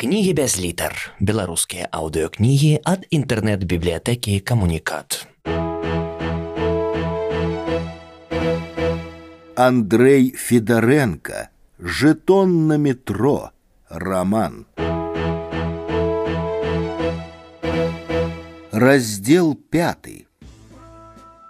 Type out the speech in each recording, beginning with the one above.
Кнігі без літар. Беларускія аўдыёкнігі ад інтэрнэт-бібліятэкі камунікат. Андрей Федоренко. Жетон на метро. Роман. Раздел пятый.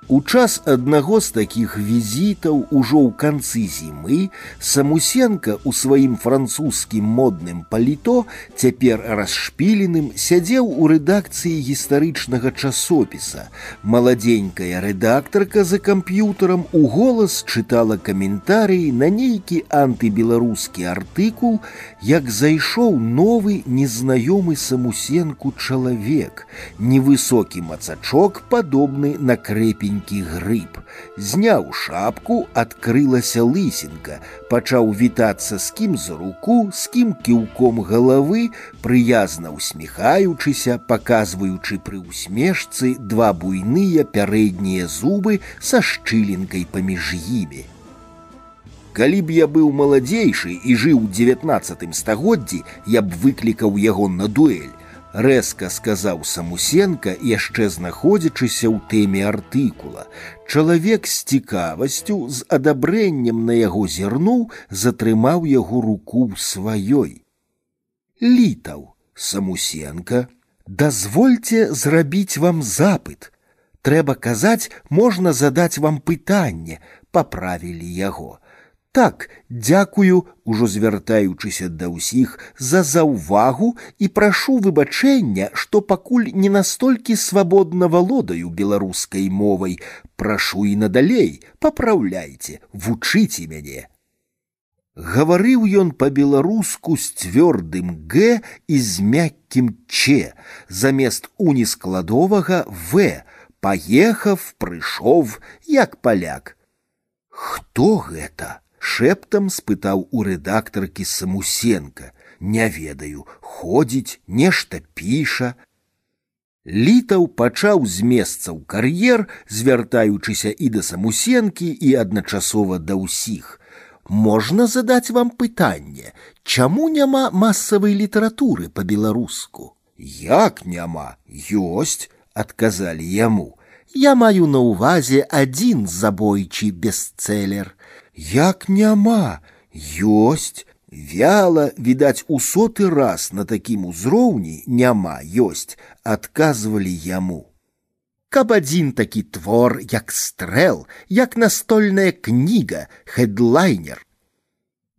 У час аднаго з такіх візітаў ужо ў канцы зімы самусенко у сваім французскім модным паліто цяпер расшпіленым сядзеў у рэдакцыі гістарычнага часопіса. Маладзенькая рэдактарка за камп'ютарам у голас чытала каментарыі на нейкі антыбеларускі артыкул, як зайшоў новы незнаёмы самусенку чалавек, невысокі мацачок падобны на крэпень маленькі грыб. Зняў шапку, адкрылася лысінка, пачаў вітацца з кім за руку, з кім кіўком галавы, прыязна усміхаючыся, паказваючы пры усмешцы два буйныя пярэднія зубы са шчылінкай паміж імі. Калі б я быў маладзейшы і жыў у 19 стагоддзі, я б выклікаў яго на дуэль рэзка сказаў самусенка яшчэ знаходзячыся ў тэме артыкула чалавек з цікавасцю з адабрэннем на яго зірнуў затрымаў яго руку сваёй літаў самусенка дазвольце зрабіць вам запыт трэба казаць можна задаць вам пытанне паправілі яго так, дзякую, ужо звяртаючыся да ўсіх за заўвагу і прашу выбачэння, што пакуль не настолькі свабодна валодаю беларускай мовай, прашу і надалей, папраўляйце, вучыце мяне. Гаварыў ён па-беларуску з цвёрдым г і з мяккім ч, замест унескладовага в, паехав, прыйшоў, як паляк. Хто гэта? шэптам спытаў у рэдактаркі самусенко не ведаю ходзіць нешта піша літаў пачаў з месца ў кар'ер звяртаючыся і да самусенкі і адначасова да ўсіх можна задаць вам пытанне чаму няма масавай літаратуры по-беларуску як няма ёсць адказалі яму я маю на ўвазе адзін забойчы бестселлер Як няма, ёсць, вяла, відаць, у соты раз на такім узроўні няма ёсць, адказвалі яму. Каб адзін такі твор, як стрэл, як настольная кніга, хедлайнер.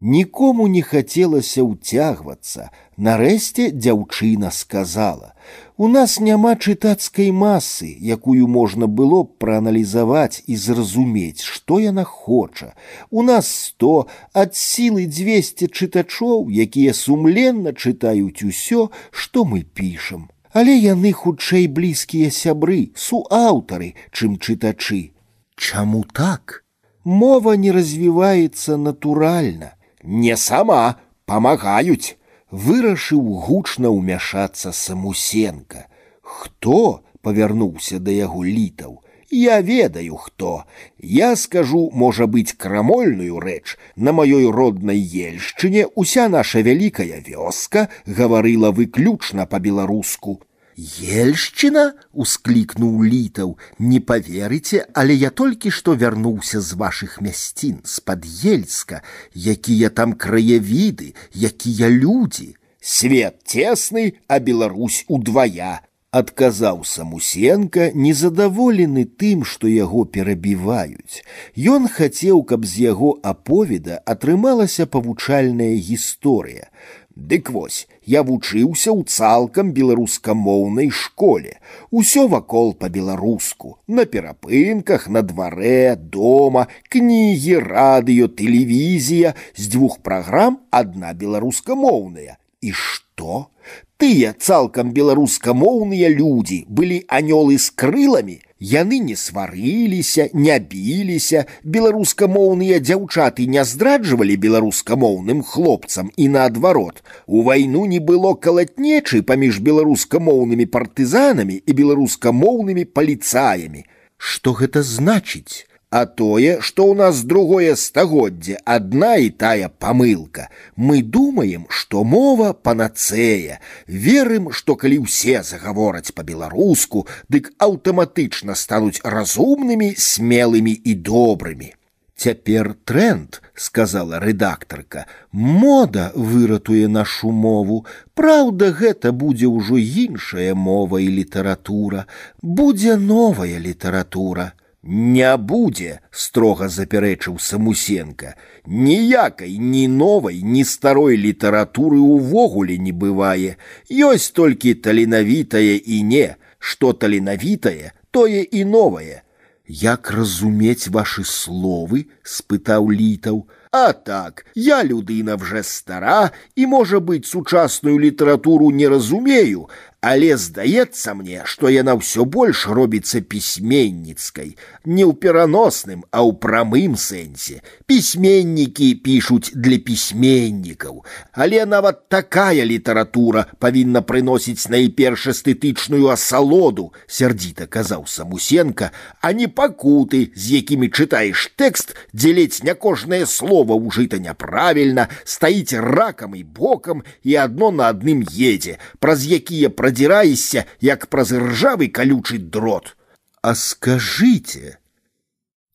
Нікому не хацелася ўцягвацца. Нарэшце дзяўчына сказала: У нас няма чытацкай масы, якую можна было б прааналізаваць і зразумець, што яна хоча. У нас сто ад сілы 200 чытачоў, якія сумленна чытаюць усё, што мы пішам. Але яны хутчэй блізкія сябры, суаўтары, чым чытачы. Чаму так? Мова не развіваецца натуральна не сама памагаюць вырашыў гучна ўмяшацца самусенка хто павярнуўся да яго літаў я ведаю хто я скажу можа быць крамольную рэч на маёй роднай ельшчыне уся наша вялікая вёска гаварыла выключна па-беларуску Ельшчына усклікнуў літаў, не поверыце, але я толькі што вярнуўся з вашых мясцін з-пад ельска, якія там краявіды, якія людзі. Свет цесны, а Беларусь удвая, адказаў самусенко, незадаволены тым, што яго перабіваюць. Ён хацеў, каб з яго аповеда атрымалася павучальная гісторыя. Дык вось я вучыўся ў цалкам беларускамоўнай школе. Усё вакол па-беларуску, на перапынках, на дварэ, дома, кнігі, радыё, тэлевізія, з дзвюх праграм адна беларускамоўная. І што? Тыя цалкам беларускамоўныя людзі былі анёлы з крыламі, Яны не сварыліся, не біліся, беларускамоўныя дзяўчаты не здраджвалі беларускамоўным хлопцам і наадварот. У вайну не было калатнечы паміж беларускамоўнымі партызанамі і беларускамоўнымі паліцаямі. Што гэта значыць? А тое, што ў нас другое стагоддзе адна і тая памылка. Мы думаем, што мова панацэя, верым, што калі ўсе загавораць па-беларуску, дык аўтаматычна стануць разумнымі, смелымі і добрымі. Цяпер тренд, сказала рэдактарка, мода выратуе нашу мову. Праўда, гэта будзе ўжо іншая мова і літаратура, будзе новая літаратура. Не будзе, строга запярэчыў самусенка. Ніякай ні новай, ні старой літаратуры ўвогуле не бывае. Ёсць толькі таленавітае і не, што таленавітае, тое і новае. Як разумець вашы словы? спытаў літаў. А так, я людына вже стара і, можа быць, сучасную літаратуру не разумею, але здаецца мне, што яна ўсё больш робіцца пісьменніцкай, не ў пераносным, а ў прамым сэнсе. Пісьменнікі пішуць для пісьменнікаў, але нават такая літаратура павінна прыносіць найперш эстэтычную асалоду, сярдзіта казаў самусенка, а не пакуты, з якімі чытаеш тэкст, дзе ледзь не кожнае слово ўжыта няправільна, стаіць ракам і бокам і адно на адным едзе, праз якія пра прадзіраешся, як праз ржавы калючы дрот. А скажыце,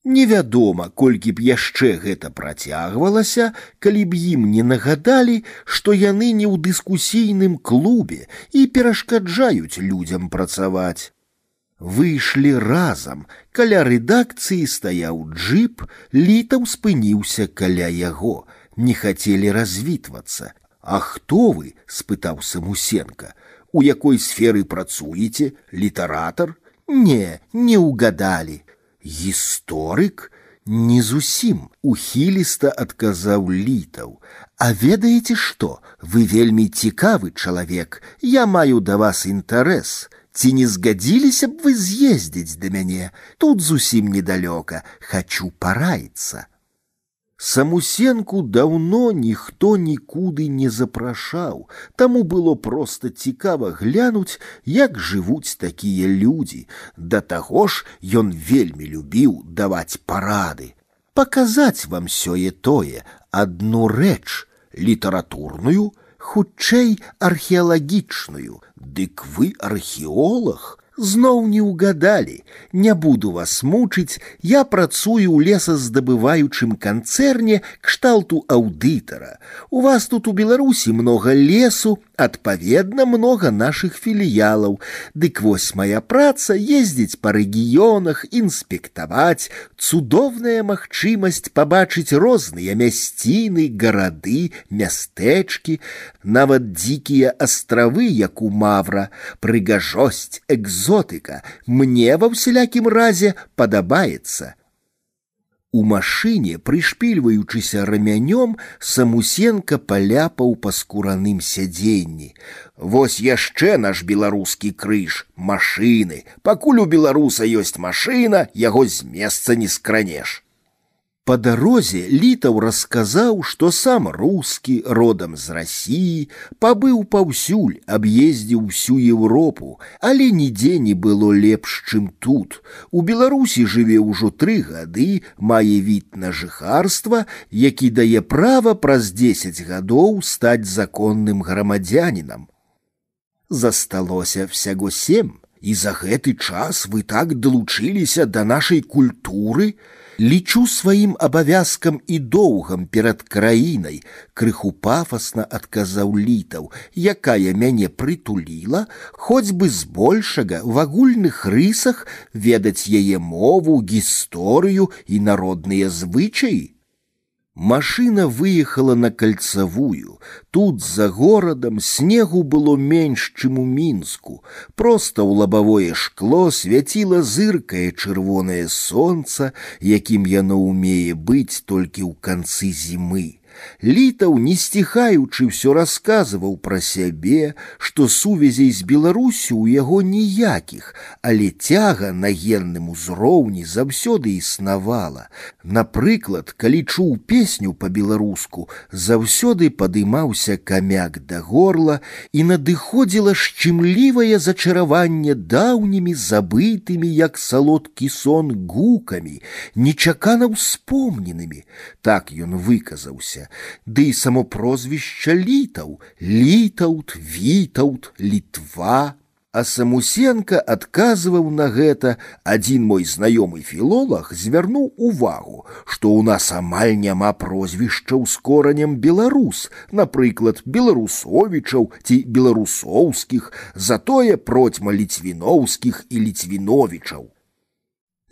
Невядома, колькі б яшчэ гэта працягвалася, калі б ім не нагадалі, што яны не ў дыскусійным клубе і перашкаджаюць людзям працаваць. Выйшлі разам, каля рэдакцыі стаяў джип, літаў спыніўся каля яго, не хацелі развітвацца. А хто вы? спытаў самусенка у якой сферы працуеце літаратар не не угадалі гісторык не зусім ухіліста адказаў літаў а ведаеце што вы вельмі цікавы чалавек я маю да вас інтарэс ці не згадзіліся б вы з'ездзіць да мяне тут зусім недалёка хачу параіцца Самусенку даўно ніхто нікуды не запрашаў, таму было проста цікава глянуць, як жывуць такія людзі. Да таго ж ён вельмі любіў даваць парады. Паказаць вам сёе тое, адну рэч, літаратурную, хутчэй археалагічную, Дык вы археолог, зноў не ўгадалі не буду вас мучыць я працую ў лесаздабываючым канцэрне кшталту аўдытара у вас тут у беларусі много лесу адпаведна много наших філіялаў дык вось моя праца ездзіць па рэгіёнах інспектаваць цудоўная магчымасць пабачыць розныя мясціны гарады мястэчкі нават дзікія астравы як у мавра прыгажосць экзо экзотыка мне ва ўсялякім разе падабаецца. У машыне, прышпільваючыся рамянём, самусенка паляпаў па скураным сядзенні. Вось яшчэ наш беларускі крыж, машыны, пакуль у беларуса ёсць машына, яго з месца не скранеш. По дарозе літаў расказаў, што сам рускі родам з рассіі пабыў паўсюль, аб'ездзіў всю Еўропу, але нідзе не было лепш, чым тут. У Беларусі жыве ўжо тры гады, мае від на жыхарства, які дае права праз 10 гадоў стаць законным грамадзянінам. Засталося всяго сем, і за гэты час вы так далучыліся да нашай культуры, лічу сваім абавязкам і доўгам перад краінай крыху пафасна адказаў літаў якая мяне прытуліла хоць бы збольшага в агульных рысах ведаць яе мову гісторыю і народныя звычаі Машина выехала на кольцавую. Тут за горадам снегу было менш, чым у мінску. Проста ў лабавое шкло свяціла зыркае чырвонае сонца, якім яно ўмее быць толькі ў канцы зімы. Літаў, не сціхаючы ўсё расказваў пра сябе, што сувязей з Беларусю ў яго ніякіх, але цяга на генным узроўні заўсёды існавала. Напрыклад, калі чуў песню па-беларуску, заўсёды падымаўся камяк да горла і надыходзіла шчымлівае зачараванне даўнімі забытымі, як салодкі сон гукамі, нечакана ўспомненымі. Так ён выказаўся. Ды і само прозвішча літаў, літаўт, вітаўт, літва, а самусенко адказваў на гэта адзін мой знаёмы філолог звярнуў увагу што ў нас амаль няма прозвішчаў з коранем беларус напрыклад беларусовічаў ці беларусоўскіх затое процьма ліцвіноўскіх і ліцвіновічаў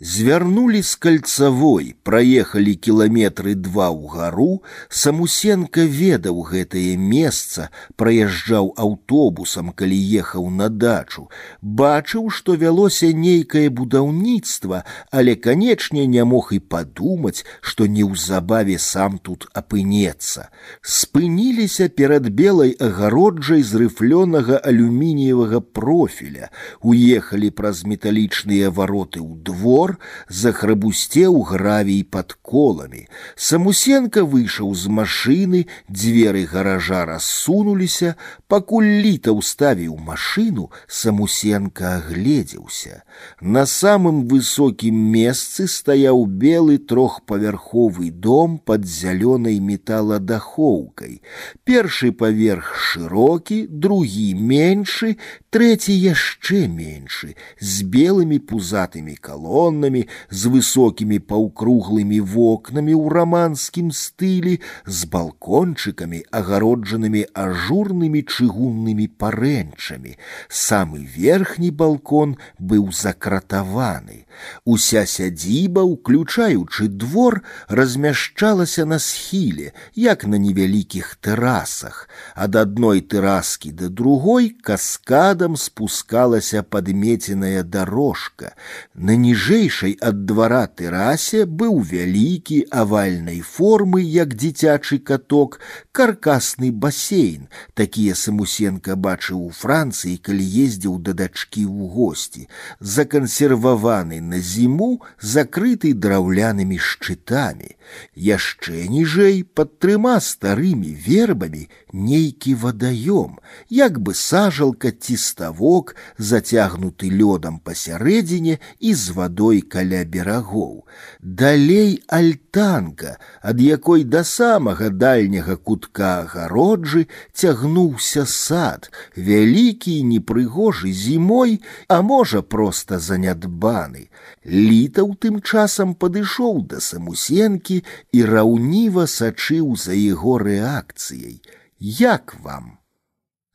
Звярнулі з кальцавой, праехалі кіламетры два ў гару, самусенка ведаў гэтае месца, праязджаў аўтобусам, калі ехаў на дачу, бачыў, што вялося нейкае будаўніцтва, але канечне не мог і падумаць, што неўзабаве сам тут апынецца. Спыніліся перад белай агароджай з рыфлёнага алюмініевага профіля, уехалі праз металічныя вароты ў двор, двор захрабусцеў гравій под коламі. Самусенко выйшаў з машыны, дзверы гаража рассунуліся, пакуль літа ўставіў машыну, самусенко агледзеўся. На самым высокім месцы стаяў белы трохпавярховы дом под зялёнай металадахоўкай. Першы паверх шырокі, другі меншы, трэці яшчэ меншы, з белымі пузатымі калонамі, аконнамі з высокімі паўкруглымі вокнамі ў раманскім стылі з балкончыкамі агароджанымі ажурнымі чыгуннымі парэнчамі самы верхні балкон быў закратаваны уся сядзіба уключаючы двор размяшчалася на схіле як на невялікіх тэрасах ад адной тэраскі да другой каскадам спускалася падмеценая дорожка на ніжэй ніжэйшай ад двара тэрасе быў вялікі авальнай формы, як дзіцячы каток, каркасны басейн. Такія самусенка бачыў у Францыі, калі ездзіў да дачкі ў госці, закансерваваны на зіму, закрыты драўлянымі шчытамі. Яшчэ ніжэй пад трыма старымі вербамі нейкі вадаём, як бы сажалка ці ставок, зацягнуты лёдам пасярэдзіне і з вадой вадой каля берагоў. Далей альтанка, ад якой да самага дальняга кутка агароджы цягнуўся сад, вялікі і непрыгожы зімой, а можа проста занядбаны. Літаў тым часам падышоў да самусенкі і раўніва сачыў за яго рэакцыяй. Як вам?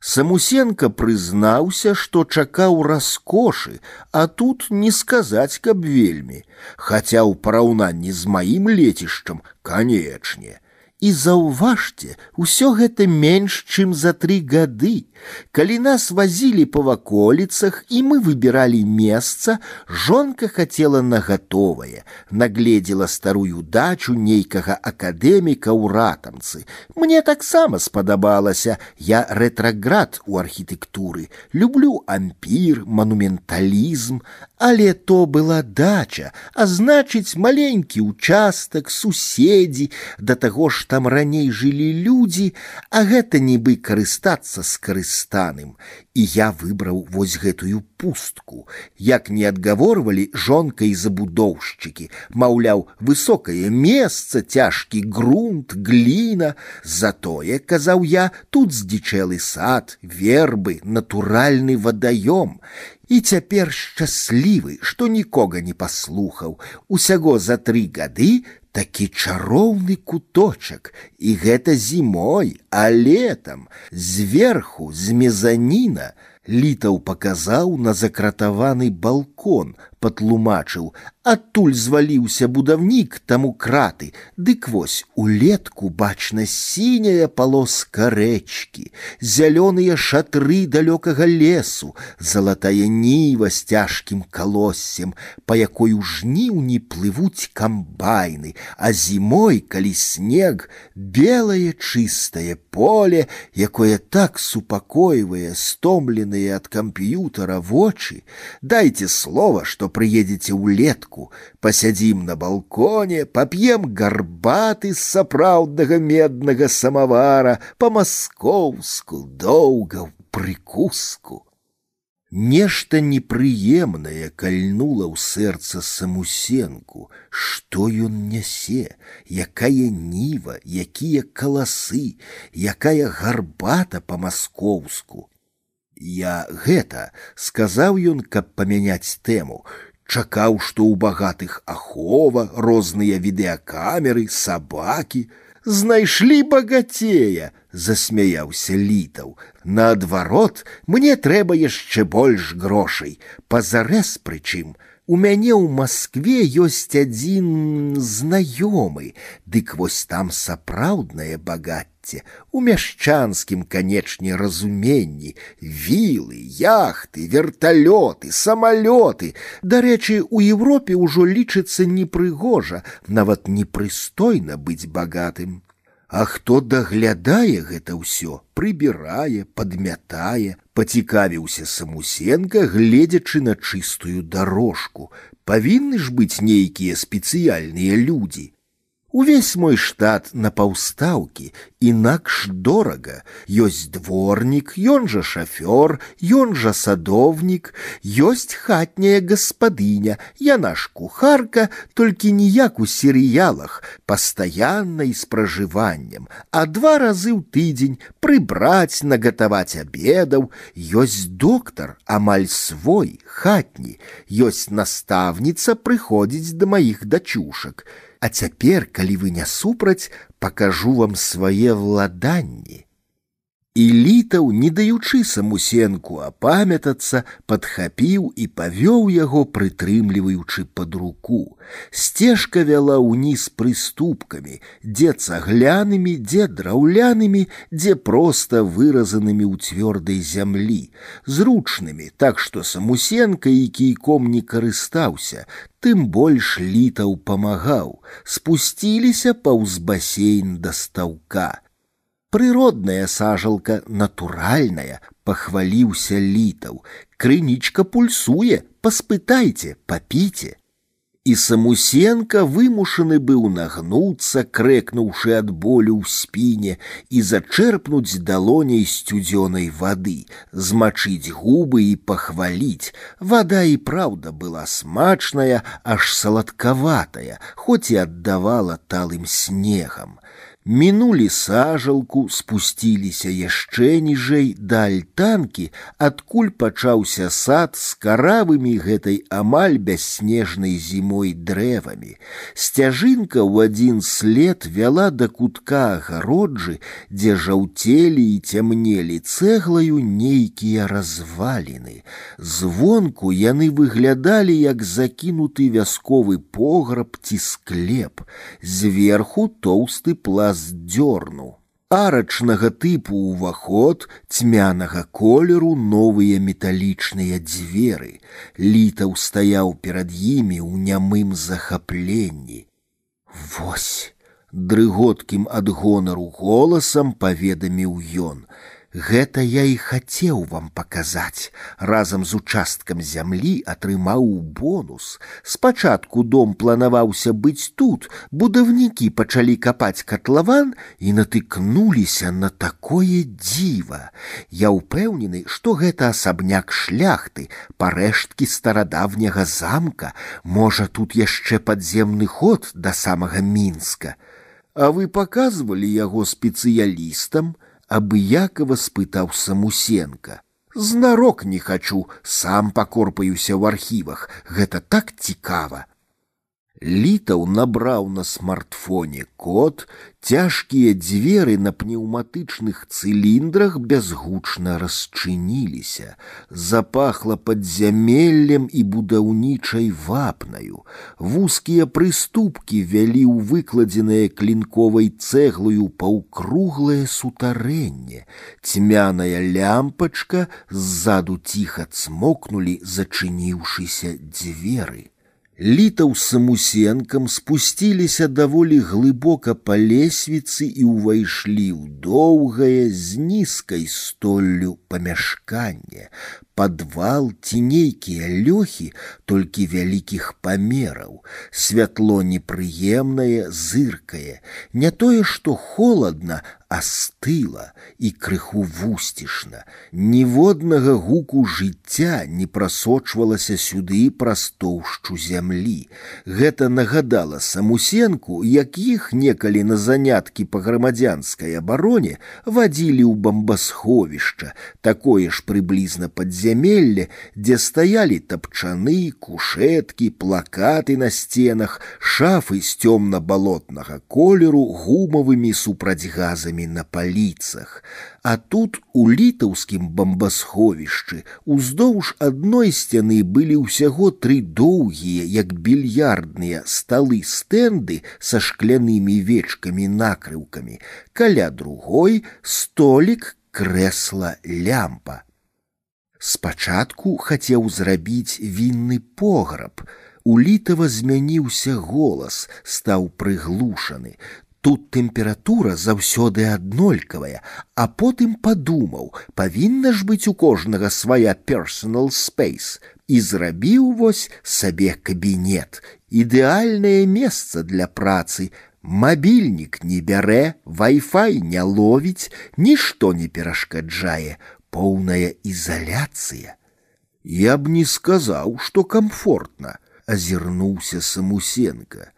Самусенко прызнаўся, што чакаў раскошы, а тут не сказаць, каб вельмі, хаця ў параўнанні з маім лецішчам, канечне. І заўважце, усё гэта менш, чым за тры гады. Калі нас вазілі па ваколіцах і мы выбіралі месца, жонка хацела на гатовае, нагледзела старую дачу нейкага акадэміка ў ратамцы. Мне таксама спадабалася, я рэтраград у архітэктуры, люблю ампір, манументалізм, але то была дача, а значыць маленькі участак, суседзі, да таго ж там раней жылі людзі, а гэта нібы карыстацца скарыстаным. І я выбраў вось гэтую пустку. Як не адгаворвалі жонка і забудоўшчыкі, маўляў, высокае месца, цяжкі грунт, гліна, затое, казаў я, тут здзічэлы сад, вербы, натуральны вадаём. І цяпер шчаслівы, што нікога не паслухаў. Усяго за тры гады такі чароўны куточак, і гэта зімой, а летам зверху з мезаніна Літаў паказаў на закратаваны балкон, патлумачыў, адтуль зваліўся будаўнік таму краты, дык вось улетку бачна сіняя палоска рэчкі, зялёныя шатры далёкага лесу, залатая ніва з цяжкім калоссем, па якой у жніўні плывуць камбайны, а зімой, калі снег, белае чыстае поле, якое так супакойвае стомленыя ад камп'ютара вочы, дайце слова, што прыедзеце ўлетку, пасядзім на балконе, пап'ем гарбаты з сапраўднага меднага самавара па-маскоўску, доўга ў прыкуску. Нешта непрыемнае кальнула ў сэрца самусенку, што ён нясе, якая ніва, якія каласы, якая гарбата па-маскоўску. Я гэта сказаў ён, каб памяняць тэму. Чакаў, што ў багатых ахова, розныя відэакамеры, сабакі, знайшлі багацея, засмяяўся літаў. Наадварот, мне трэба яшчэ больш грошай, пазарэз прычым, У мяне ў Маскве ёсць адзін знаёмы, дык вось там сапраўднае багацце, у мяшчанскім, канечне, разуменні, вілы, яхты, верталёты, самалёты. Дарэчы, у Европе ўжо лічыцца непрыгожа, нават непрыстойна быць багатым. А хто даглядае гэта ўсё, прыбірае, падмятае, пацікавіўся самусенка, гледзячы на чыстую дарожку. Павінны ж быць нейкія спецыяльныя людзі. Увесь мой штат на паўстаўкі, інакш дорага. Ёсць дворнік, ён жа шафёр, ён жа садовнік, ёсць хатняя гаспадыня, яна ж кухарка, толькі ніяк у серыялах, пастаянна і з пражываннем, а два разы ў тыдзень прыбраць, нагатаваць абедаў, ёсць доктар, амаль свой, хатні, ёсць настаўніца прыходзіць да маіх дачушак. А цяпер, калі вы не супраць, пакажу вам свае владанні. І літаў, не даючы самусенку апамятацца, падхапіў і павёў яго, прытрымліваючы пад руку. Сцежка вяла ўніз прыступкамі, дзе цаглянымі, дзе драўлянымі, дзе проста выразанымі ў цвёрдай зямлі, зручнымі, так што самусенка і кійком не карыстаўся, тым больш літаў памагаў, спусціліся паўз басейн да стаўка. Прыродная сажалка натуральная, пахваліўся літаў. Крынічка пульсуе, паспытайце, папіце. І самусенка вымушаны быў нагнуцца, крэкнуўшы ад болю ў спіне і зачэрпнуць далоняй сцюдзёнай вады, змачыць губы і пахваліць. Вада і праўда была смачная, аж саладкаватая, хоць і аддавала талым снегам мінулі сажалку, спусціліся яшчэ ніжэй да альтанкі, адкуль пачаўся сад з каравымі гэтай амаль бясснежнай зімой дрэвамі. Сцяжынка ў адзін след вяла да кутка агароджы, дзе жаўцелі і цямнелі цэглаю нейкія разваліны. Звонку яны выглядалі як закінуты вясковы пограб ці склеп, зверху тоўсты пласт раздзёрну. Арачнага тыпу ўваход цьмянага колеру новыя металічныя дзверы. Літаў стаяў перад імі ў нямым захапленні. Вось, дрыготкім ад гонару голасам паведаміў ён, Гэта я і хацеў вам паказаць. Разам з участкам зямлі атрымаў бонус. Спачатку дом планаваўся быць тут. Будаўнікі пачалі капаць катлаван і натыкнуліся на такое дзіва. Я ўпэўнены, што гэта асабняк шляхты, парэшткі старадаўняга замка, можа, тут яшчэ падземны ход да самага мінска. А вы паказвалі яго спецыялістам, абыякова спытаў самусенка. Знарок не хачу, сам пакорпаюся ў архівах, гэта так цікава. Літаў набраў на смартфоне код, цяжкія дзверы на пнеўматычных цыліндрах бязгучна расчыніліся, запахла падзямеллем і будаўнічай вапнаю. Вузкія прыступкі вялі ў выкладзенае клінковай цэглаю паўкруглае сутарэнне. Цьмяная лямпачка ззаду ціха цмокнулі, зачыніўшыся дзверы. Літаў з самусенкам спусціліся даволі глыбока па лесвіцы і ўвайшлі ў доўгае з нізкай столлю памяшканне, падвал ці нейкія лёхі толькі вялікіх памераў, святло непрыемнае, зыркае, не тое, што холадна, астыла і крыху вусцішна. Ніводнага гуку жыцця не прасочвалася сюды праз тоўшчу зямлі. Гэта нагадала самусенку, як іх некалі на заняткі па грамадзянскай абароне вадзілі ў бамбасховішча, такое ж прыблізна падзямелле, дзе стаялі тапчаны, кушеткі, плакаты на сценах, шафы з цёмна-балотнага колеру гумавымі супрацьгазамі кнігамі на паліцах, а тут у літаўскім бамбасховішчы уздоўж адной сцяны былі ўсяго тры доўгія, як більярдныя сталы стэнды са шклянымі вечкамі накрыўкамі, каля другой столік крэсла лямпа. Спачатку хацеў зрабіць вінны пограб. У літава змяніўся голас, стаў прыглушаны. Тут тэмпература заўсёды аднолькавая, а потым падумаў, павінна ж быць у кожнага свая персонал спейс і зрабіў вось сабе кабінет, ідэальнае месца для працы. Мабільнік не бярэ, вай-фай не ловіць, нішто не перашкаджае, поўная ізаляцыя. Я б не сказаў, што комфортна, азірнуўся самусенка.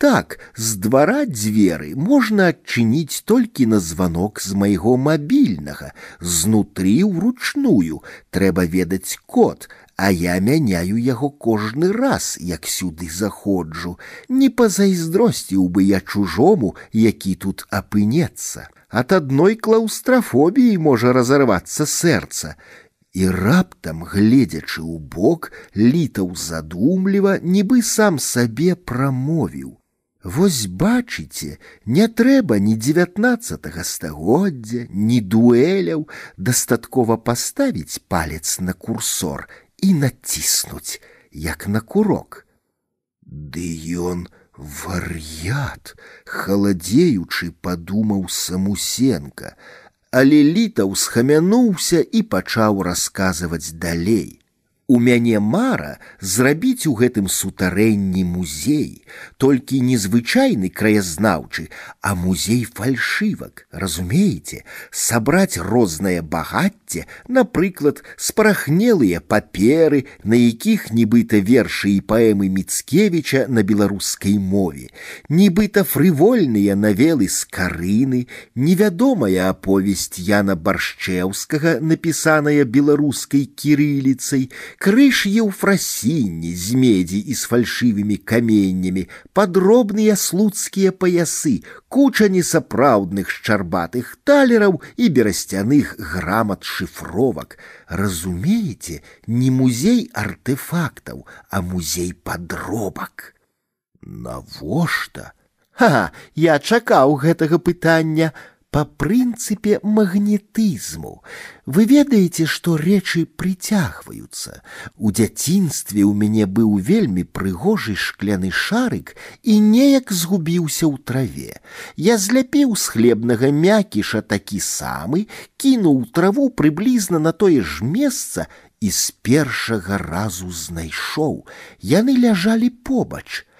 Так, з двара дзверы можна адчыніць толькі на званок з майго мабільнага, знутры ўручную трэба ведаць код, а я мяняю яго кожны раз, як сюды заходжу, не пазайздросціў бы я чужому, які тут апынецца. Ад адной клаўстрафобіі можа разарвацца сэрца. І раптам, гледзячы ў бок, літаў задумліва, нібы сам сабе прамовіў. Вось бачыце, не трэба ні девятнаццатага стагоддзя, ні дуэляў, дастаткова паставіць палец на курсор і націснуць, як на курок. Ды ён вар'ят, халадзеючы падумаў самусенка, але літаў схамянуўся і пачаў расказваць далей. У мяне мара зрабіць у гэтым сутарэнні музей, толькі незвычайны краязнаўчы, а музей фальшывак, разумееце, сабраць рознае багацце, напрыклад, спарахнелыя паперы, на якіх нібыта вершы і паэмы міцкевіча на беларускай мове, нібыта фрывольныя навелы з карыны, невядомая аповесць Яна баршчэўскага, напісаная беларускай кірыліцай, крыж еўфрасінні з медзі і з фальшывымі каменнямі, падробныя слуцкія паясы, куча несапраўдных шчарбатых талераў і берасцяных грамат шыфровак. Разумееце, не музей артэфактаў, а музей падробак. Навошта? Ха, я чакаў гэтага пытання, по прынцыпе магнетызму. Вы ведаеце, што рэчы прыцягваюцца. У дзяцінстве ў мяне быў вельмі прыгожы шкляны шарык і неяк згубіўся ў траве. Я зляпіў з хлебнага мякіша такі самы, кінуў траву прыблізна на тое ж месца і з першага разу знайшоў. Яны ляжалі побач.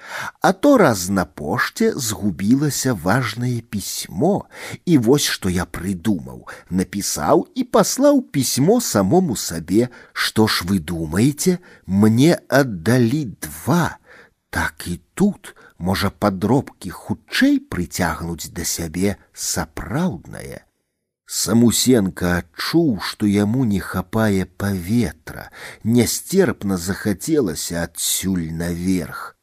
А то раз на пошце згубілася важнае пісьмо, і вось што я прыдумаў, напісаў і паслаў пісьмо самому сабе, што ж вы думаеце, мне аддалі два. Так і тут можа падробкі хутчэй прыцягнуць да сябе сапраўднае. Самусенка адчуў, што яму не хапае паветра, нястерпна захацелася адсюль наверх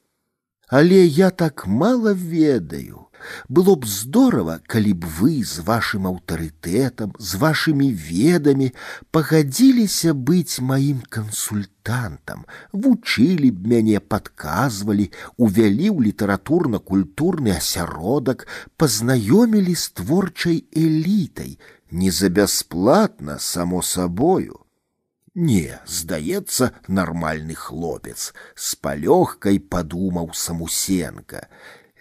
Але я так мало ведаю. Было б здорово, калі б вы з вашым аўтарытэтам, з вашымі ведамі пагадзіліся быць маім кансультантам, вучылі б мяне, падказвалі, увялі ў літаратурна-культурны асяродак, пазнаёмілі з творчай элітай, не за бясплатна, само сабою. Не, здаецца, нармальны хлопец, з палёгкай падумаў самусенка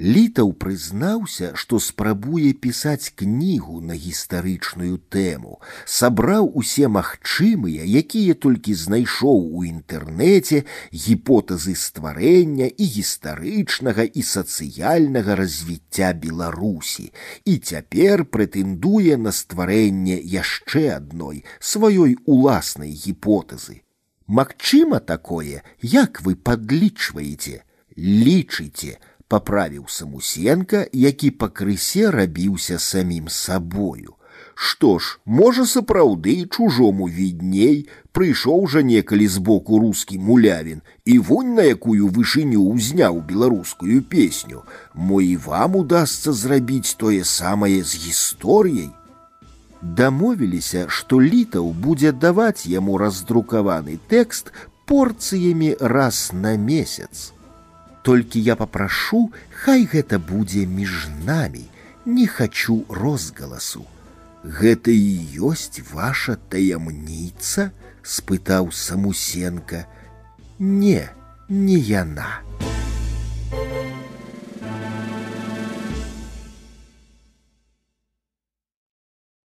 Літаў прызнаўся, што спрабуе пісаць кнігу на гістарычную тэму, сабраў усе магчымыя, якія толькі знайшоў у інтэрнэце гіпотэзы стварэння і гістарычнага і сацыяльнага развіцця Беларусі і цяпер прэтэндуе на стварэнне яшчэ адной сваёй уласнай гіпотэзы. Магчыма такое, як вы падлічваеце, лічыце, паправіў самусенка, які пакрысе рабіўся самім сабою. Што ж, можа сапраўды чужому відней, прыйшоў жа некалі збоку рускі мулявін і вунь на якую вышыню ўзняў беларускую песню, мо і вам удасца зрабіць тое самае з гісторыяй. Дамовіліся, што літаў будзе даваць яму раздрукаваны тэкст порцыямі раз на месяц. Толькі я папрашу, хай гэта будзе між намі, не хачу розгаласу. Гэта і ёсць ваша таямніца, спытаў самусенка. Не, не яна. Thank you